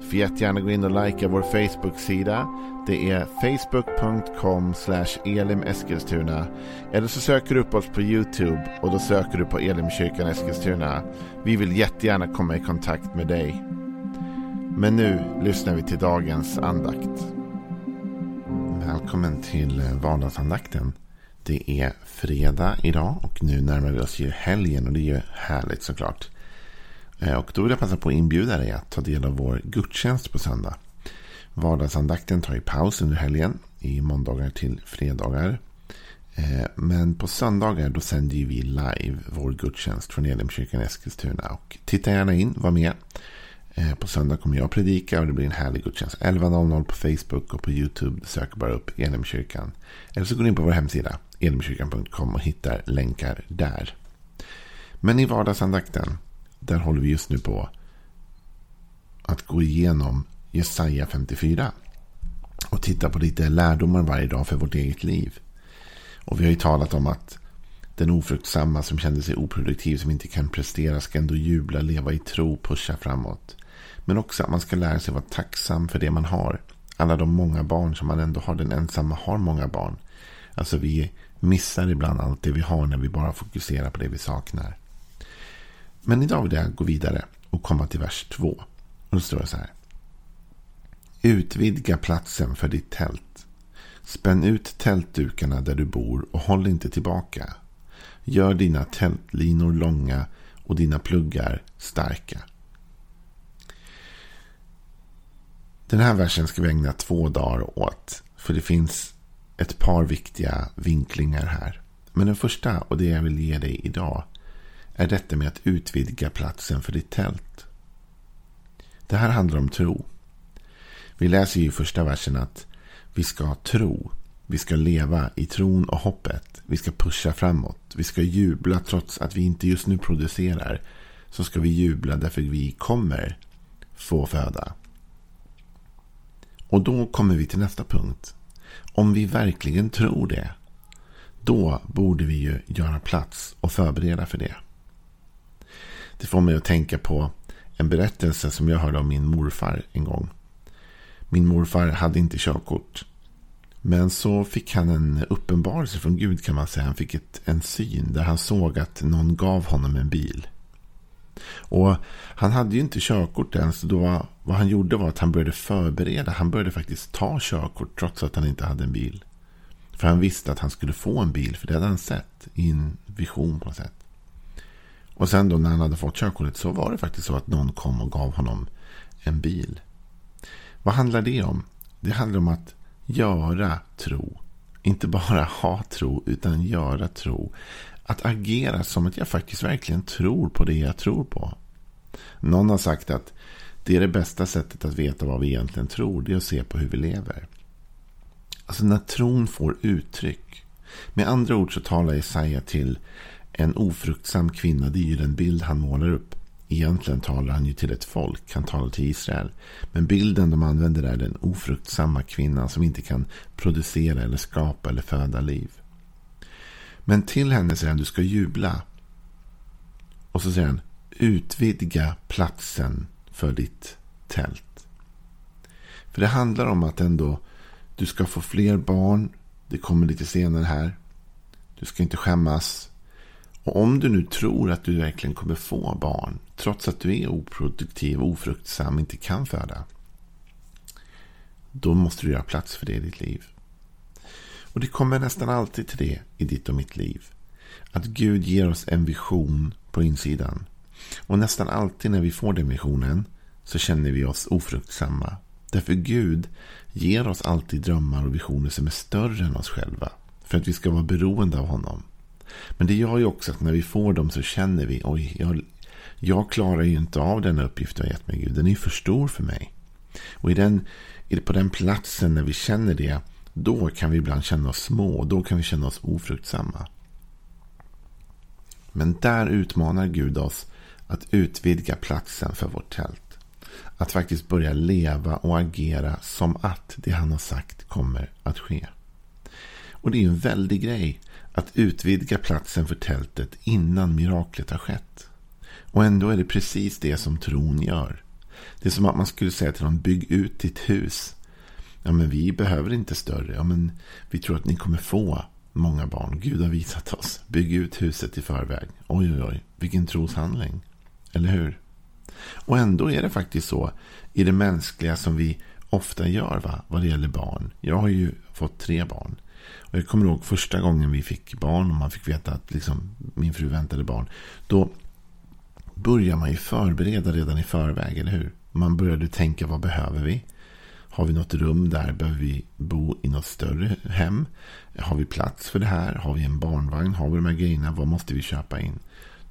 Du får jättegärna gå in och likea vår Facebook-sida. Det är facebook.com elimeskilstuna. Eller så söker du upp oss på YouTube och då söker du på Elimkyrkan Eskilstuna. Vi vill jättegärna komma i kontakt med dig. Men nu lyssnar vi till dagens andakt. Välkommen till eh, vardagsandakten. Det är fredag idag och nu närmar vi oss ju helgen och det är ju härligt såklart. Eh, och då vill jag passa på att inbjuda dig att ta del av vår gudstjänst på söndag. Vardagsandakten tar ju paus under helgen i måndagar till fredagar. Eh, men på söndagar då sänder vi live vår gudstjänst från Elimkyrkan Eskilstuna. Och titta gärna in, var med. Eh, på söndag kommer jag predika och det blir en härlig gudstjänst. 11.00 på Facebook och på YouTube. Sök bara upp Elimkyrkan. Eller så går du in på vår hemsida elimkyrkan.com och hittar länkar där. Men i vardagsandakten där håller vi just nu på att gå igenom Jesaja 54. Och titta på lite lärdomar varje dag för vårt eget liv. Och vi har ju talat om att den ofruktsamma som kände sig oproduktiv, som inte kan prestera, ska ändå jubla, leva i tro, pusha framåt. Men också att man ska lära sig vara tacksam för det man har. Alla de många barn som man ändå har. Den ensamma har många barn. Alltså vi missar ibland allt det vi har när vi bara fokuserar på det vi saknar. Men idag vill jag gå vidare och komma till vers 2. Och då står det så här. Utvidga platsen för ditt tält. Spänn ut tältdukarna där du bor och håll inte tillbaka. Gör dina tältlinor långa och dina pluggar starka. Den här versen ska vi ägna två dagar åt. För det finns ett par viktiga vinklingar här. Men den första, och det jag vill ge dig idag, är detta med att utvidga platsen för ditt tält. Det här handlar om tro. Vi läser i första versen att vi ska tro. Vi ska leva i tron och hoppet. Vi ska pusha framåt. Vi ska jubla trots att vi inte just nu producerar. Så ska vi jubla därför vi kommer få föda. Och då kommer vi till nästa punkt. Om vi verkligen tror det. Då borde vi ju göra plats och förbereda för det. Det får mig att tänka på en berättelse som jag hörde av min morfar en gång. Min morfar hade inte körkort. Men så fick han en uppenbarelse från Gud kan man säga. Han fick ett, en syn där han såg att någon gav honom en bil. Och han hade ju inte körkort än. Så då var, vad han gjorde var att han började förbereda. Han började faktiskt ta körkort trots att han inte hade en bil. För han visste att han skulle få en bil. För det hade han sett i en vision på något sätt. Och sen då när han hade fått körkortet så var det faktiskt så att någon kom och gav honom en bil. Vad handlar det om? Det handlar om att göra tro. Inte bara ha tro, utan göra tro. Att agera som att jag faktiskt verkligen tror på det jag tror på. Någon har sagt att det är det bästa sättet att veta vad vi egentligen tror. Det är att se på hur vi lever. Alltså när tron får uttryck. Med andra ord så talar Jesaja till en ofruktsam kvinna, det är ju den bild han målar upp. Egentligen talar han ju till ett folk, han talar till Israel. Men bilden de använder är den ofruktsamma kvinnan som inte kan producera eller skapa eller föda liv. Men till henne säger han, du ska jubla. Och så säger han, utvidga platsen för ditt tält. För det handlar om att ändå, du ska få fler barn. Det kommer lite senare här. Du ska inte skämmas. Och om du nu tror att du verkligen kommer få barn, trots att du är oproduktiv, ofruktsam, inte kan föda. Då måste du göra plats för det i ditt liv. Och det kommer nästan alltid till det i ditt och mitt liv. Att Gud ger oss en vision på insidan. Och nästan alltid när vi får den visionen så känner vi oss ofruktsamma. Därför Gud ger oss alltid drömmar och visioner som är större än oss själva. För att vi ska vara beroende av honom. Men det gör ju också att när vi får dem så känner vi oj, jag, jag klarar ju inte av den uppgift du har gett mig Gud. Den är för stor för mig. Och i den, på den platsen när vi känner det, då kan vi ibland känna oss små. Då kan vi känna oss ofruktsamma. Men där utmanar Gud oss att utvidga platsen för vårt tält. Att faktiskt börja leva och agera som att det han har sagt kommer att ske. Och det är en väldig grej att utvidga platsen för tältet innan miraklet har skett. Och ändå är det precis det som tron gör. Det är som att man skulle säga till dem, bygg ut ditt hus. Ja, men vi behöver inte större. Ja, men vi tror att ni kommer få många barn. Gud har visat oss. Bygg ut huset i förväg. Oj, oj, oj. Vilken troshandling. Eller hur? Och ändå är det faktiskt så i det mänskliga som vi ofta gör va? vad det gäller barn. Jag har ju fått tre barn. Och jag kommer ihåg första gången vi fick barn och man fick veta att liksom, min fru väntade barn. Då börjar man ju förbereda redan i förväg, eller hur? Man började tänka, vad behöver vi? Har vi något rum där? Behöver vi bo i något större hem? Har vi plats för det här? Har vi en barnvagn? Har vi de här grejerna? Vad måste vi köpa in?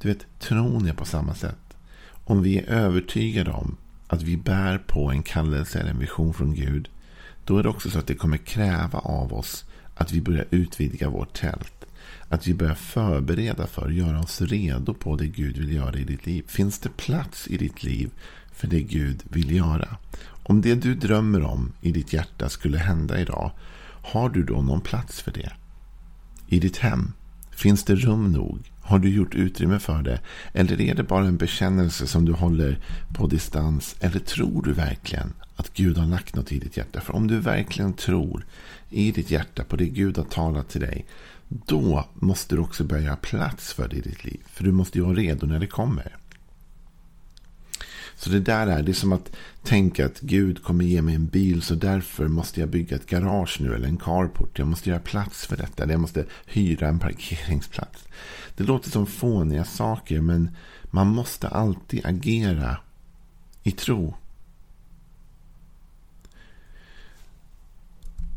Du vet, tron är på samma sätt. Om vi är övertygade om att vi bär på en kallelse eller en vision från Gud. Då är det också så att det kommer kräva av oss att vi börjar utvidga vårt tält. Att vi börjar förbereda för, göra oss redo på det Gud vill göra i ditt liv. Finns det plats i ditt liv för det Gud vill göra? Om det du drömmer om i ditt hjärta skulle hända idag, har du då någon plats för det? I ditt hem? Finns det rum nog? Har du gjort utrymme för det? Eller är det bara en bekännelse som du håller på distans? Eller tror du verkligen att Gud har lagt något i ditt hjärta? För om du verkligen tror i ditt hjärta på det Gud har talat till dig. Då måste du också börja plats för det i ditt liv. För du måste ju vara redo när det kommer. Så det där är, det är som att tänka att Gud kommer ge mig en bil så därför måste jag bygga ett garage nu eller en carport. Jag måste göra plats för detta. Jag måste hyra en parkeringsplats. Det låter som fåniga saker men man måste alltid agera i tro.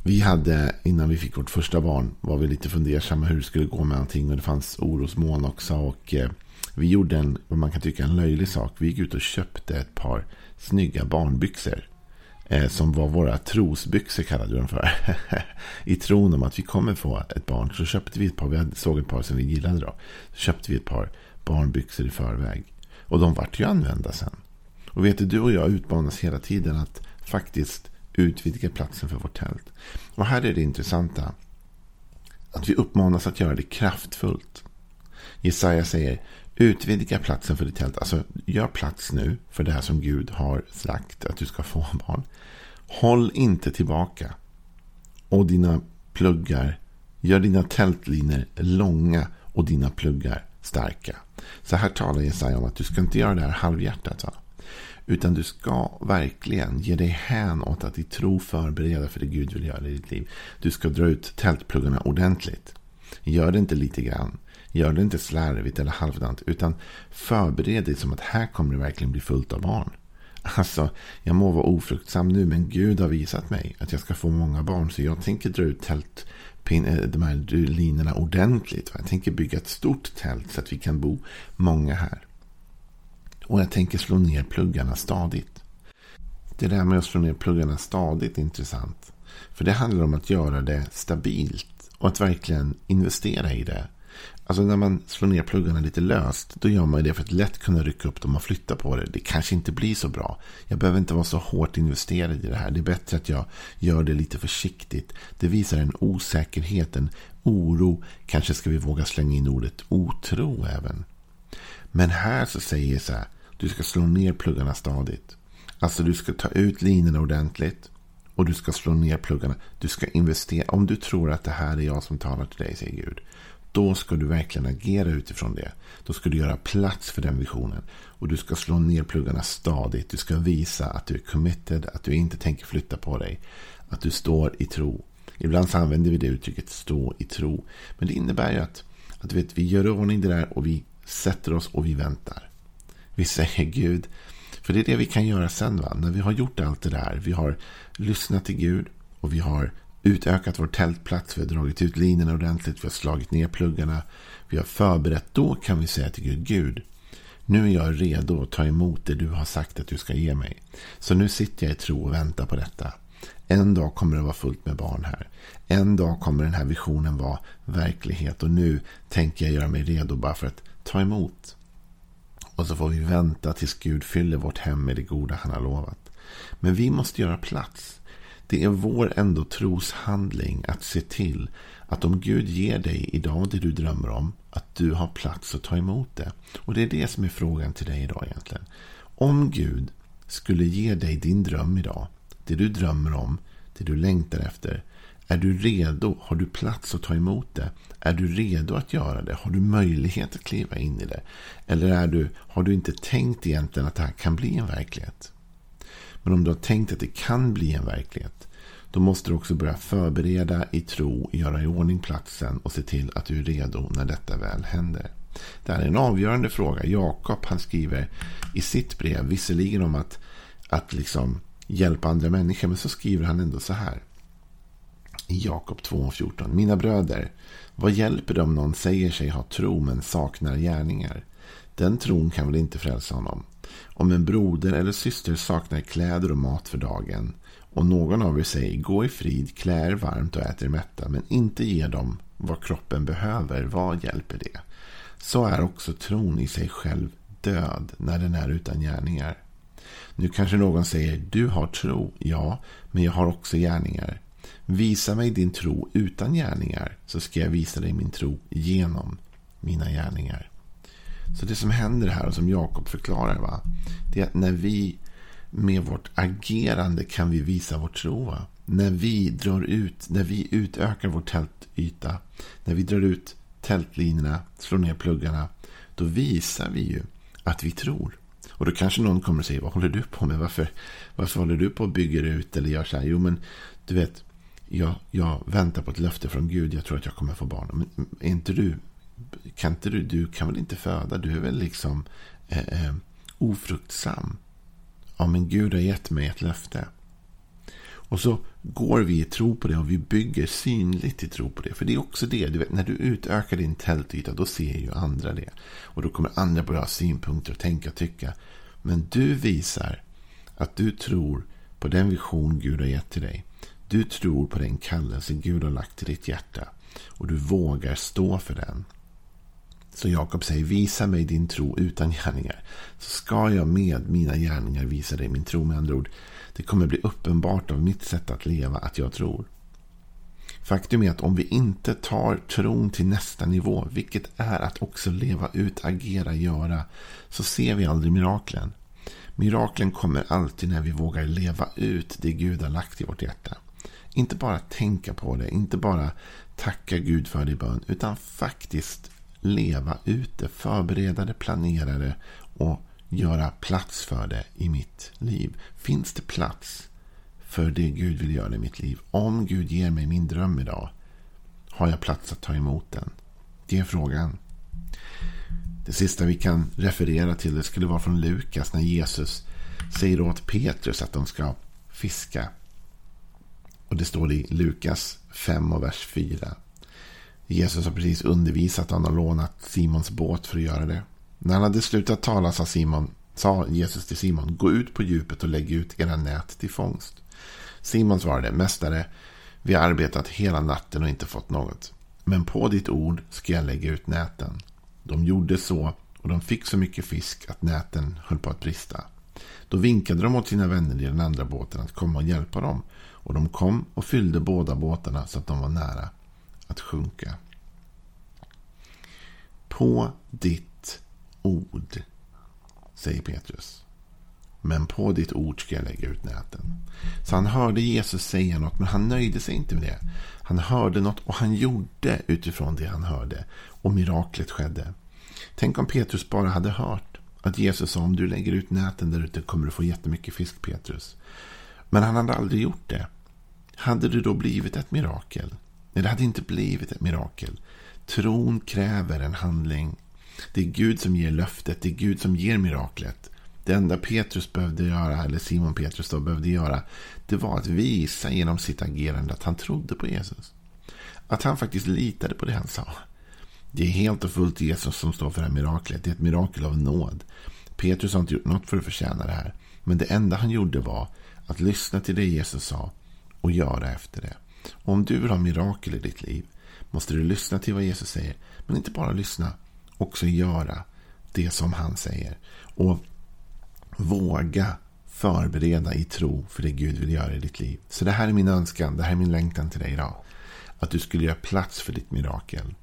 Vi hade, innan vi fick vårt första barn, var vi lite fundersamma hur det skulle gå med allting. Och det fanns orosmoln också. Och eh, vi gjorde en, vad man kan tycka, en löjlig sak. Vi gick ut och köpte ett par snygga barnbyxor. Eh, som var våra trosbyxor kallade vi dem för. I tron om att vi kommer få ett barn. Så köpte vi ett par, vi såg ett par som vi gillade då. Så köpte vi ett par barnbyxor i förväg. Och de vart ju använda sen. Och vet du, du och jag utmanas hela tiden att faktiskt utvidga platsen för vårt tält. Och här är det intressanta. Att vi uppmanas att göra det kraftfullt. Jesaja säger utvidga platsen för ditt tält. Alltså gör plats nu för det här som Gud har sagt att du ska få barn. Håll inte tillbaka. Och dina pluggar, gör dina tältlinor långa och dina pluggar starka. Så här talar Jesaja om att du ska inte göra det här halvhjärtat. Va? Utan du ska verkligen ge dig hän åt att i tro förbereda för det Gud vill göra i ditt liv. Du ska dra ut tältpluggarna ordentligt. Gör det inte lite grann. Gör det inte slarvigt eller halvdant. Utan förbered dig som att här kommer det verkligen bli fullt av barn. Alltså, jag må vara ofruktsam nu, men Gud har visat mig att jag ska få många barn. Så jag tänker dra ut tält, eh, de här linorna ordentligt. Jag tänker bygga ett stort tält så att vi kan bo många här. Och jag tänker slå ner pluggarna stadigt. Det där med att slå ner pluggarna stadigt är intressant. För det handlar om att göra det stabilt. Och att verkligen investera i det. Alltså när man slår ner pluggarna lite löst. Då gör man det för att lätt kunna rycka upp dem och flytta på det. Det kanske inte blir så bra. Jag behöver inte vara så hårt investerad i det här. Det är bättre att jag gör det lite försiktigt. Det visar en osäkerhet, en oro. Kanske ska vi våga slänga in ordet otro även. Men här så säger jag så här. Du ska slå ner pluggarna stadigt. Alltså du ska ta ut linorna ordentligt. Och du ska slå ner pluggarna. Du ska investera. Om du tror att det här är jag som talar till dig, säger Gud. Då ska du verkligen agera utifrån det. Då ska du göra plats för den visionen. Och du ska slå ner pluggarna stadigt. Du ska visa att du är committed. Att du inte tänker flytta på dig. Att du står i tro. Ibland så använder vi det uttrycket stå i tro. Men det innebär ju att, att vet, vi gör ordning det där och vi sätter oss och vi väntar. Vi säger Gud. För det är det vi kan göra sen. Va? När vi har gjort allt det där. Vi har lyssnat till Gud. Och vi har utökat vår tältplats. Vi har dragit ut linorna ordentligt. Vi har slagit ner pluggarna. Vi har förberett. Då kan vi säga till Gud. Gud. Nu är jag redo att ta emot det du har sagt att du ska ge mig. Så nu sitter jag i tro och väntar på detta. En dag kommer det vara fullt med barn här. En dag kommer den här visionen vara verklighet. Och nu tänker jag göra mig redo bara för att ta emot. Och så får vi vänta tills Gud fyller vårt hem med det goda han har lovat. Men vi måste göra plats. Det är vår ändå troshandling att se till att om Gud ger dig idag det du drömmer om, att du har plats att ta emot det. Och det är det som är frågan till dig idag egentligen. Om Gud skulle ge dig din dröm idag, det du drömmer om, det du längtar efter. Är du redo? Har du plats att ta emot det? Är du redo att göra det? Har du möjlighet att kliva in i det? Eller är du, har du inte tänkt egentligen att det här kan bli en verklighet? Men om du har tänkt att det kan bli en verklighet, då måste du också börja förbereda i tro, göra i ordning platsen och se till att du är redo när detta väl händer. Det här är en avgörande fråga. Jakob han skriver i sitt brev, visserligen om att, att liksom hjälpa andra människor, men så skriver han ändå så här. I Jakob 2.14. Mina bröder, vad hjälper det om någon säger sig ha tro men saknar gärningar? Den tron kan väl inte frälsa honom? Om en broder eller syster saknar kläder och mat för dagen och någon av er säger gå i frid, klä er varmt och äter mätta men inte ger dem vad kroppen behöver, vad hjälper det? Så är också tron i sig själv död när den är utan gärningar. Nu kanske någon säger du har tro, ja, men jag har också gärningar. Visa mig din tro utan gärningar så ska jag visa dig min tro genom mina gärningar. Så det som händer här och som Jakob förklarar va, det är att när vi med vårt agerande kan vi visa vår tro. Va? När vi drar ut, när vi utökar vår tältyta, när vi drar ut tältlinorna, slår ner pluggarna, då visar vi ju att vi tror. Och då kanske någon kommer och säger, vad håller du på med? Varför, varför håller du på och bygger ut eller gör så här? Jo, men du vet, jag, jag väntar på ett löfte från Gud. Jag tror att jag kommer få barn. Men är inte du, kan inte du, du kan väl inte föda? Du är väl liksom eh, eh, ofruktsam? Ja, men Gud har gett mig ett löfte. Och så går vi i tro på det och vi bygger synligt i tro på det. För det är också det, du vet, när du utökar din tältyta då ser ju andra det. Och då kommer andra börja ha synpunkter och tänka och tycka. Men du visar att du tror på den vision Gud har gett till dig. Du tror på den kallelse Gud har lagt i ditt hjärta. Och du vågar stå för den. Så Jakob säger, visa mig din tro utan gärningar. Så ska jag med mina gärningar visa dig min tro. Med andra ord, det kommer bli uppenbart av mitt sätt att leva att jag tror. Faktum är att om vi inte tar tron till nästa nivå, vilket är att också leva ut, agera, göra, så ser vi aldrig miraklen. Miraklen kommer alltid när vi vågar leva ut det Gud har lagt i vårt hjärta. Inte bara tänka på det, inte bara tacka Gud för det i bön, utan faktiskt leva ut det, förbereda det, planera det och göra plats för det i mitt liv. Finns det plats för det Gud vill göra i mitt liv? Om Gud ger mig min dröm idag, har jag plats att ta emot den? Det är frågan. Det sista vi kan referera till det skulle vara från Lukas när Jesus säger åt Petrus att de ska fiska. Och det står i Lukas 5 och vers 4. Jesus har precis undervisat och han har lånat Simons båt för att göra det. När han hade slutat tala sa, Simon, sa Jesus till Simon, gå ut på djupet och lägg ut era nät till fångst. Simon svarade, Mästare, vi har arbetat hela natten och inte fått något. Men på ditt ord ska jag lägga ut näten. De gjorde så och de fick så mycket fisk att näten höll på att brista. Då vinkade de åt sina vänner i den andra båten att komma och hjälpa dem. Och de kom och fyllde båda båtarna så att de var nära att sjunka. På ditt ord, säger Petrus. Men på ditt ord ska jag lägga ut näten. Så han hörde Jesus säga något, men han nöjde sig inte med det. Han hörde något och han gjorde utifrån det han hörde. Och miraklet skedde. Tänk om Petrus bara hade hört att Jesus sa om du lägger ut näten där ute kommer du få jättemycket fisk Petrus. Men han hade aldrig gjort det. Hade det då blivit ett mirakel? Nej, det hade inte blivit ett mirakel. Tron kräver en handling. Det är Gud som ger löftet, det är Gud som ger miraklet. Det enda Petrus behövde göra, eller Simon Petrus då behövde göra, det var att visa genom sitt agerande att han trodde på Jesus. Att han faktiskt litade på det han sa. Det är helt och fullt Jesus som står för det här miraklet. Det är ett mirakel av nåd. Petrus har inte gjort något för att förtjäna det här. Men det enda han gjorde var att lyssna till det Jesus sa och göra efter det. Och om du vill ha mirakel i ditt liv måste du lyssna till vad Jesus säger. Men inte bara lyssna. också göra det som han säger. Och våga förbereda i tro för det Gud vill göra i ditt liv. Så det här är min önskan, det här är min längtan till dig idag. Att du skulle göra plats för ditt mirakel.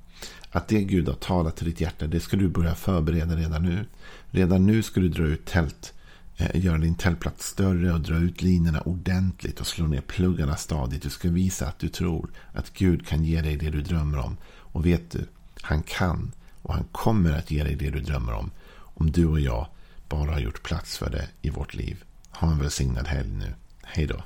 Att det Gud har talat till ditt hjärta, det ska du börja förbereda redan nu. Redan nu ska du dra ut tält, eh, göra din tältplats större och dra ut linorna ordentligt och slå ner pluggarna stadigt. Du ska visa att du tror att Gud kan ge dig det du drömmer om. Och vet du, han kan och han kommer att ge dig det du drömmer om. Om du och jag bara har gjort plats för det i vårt liv. Ha en välsignad helg nu. Hej då.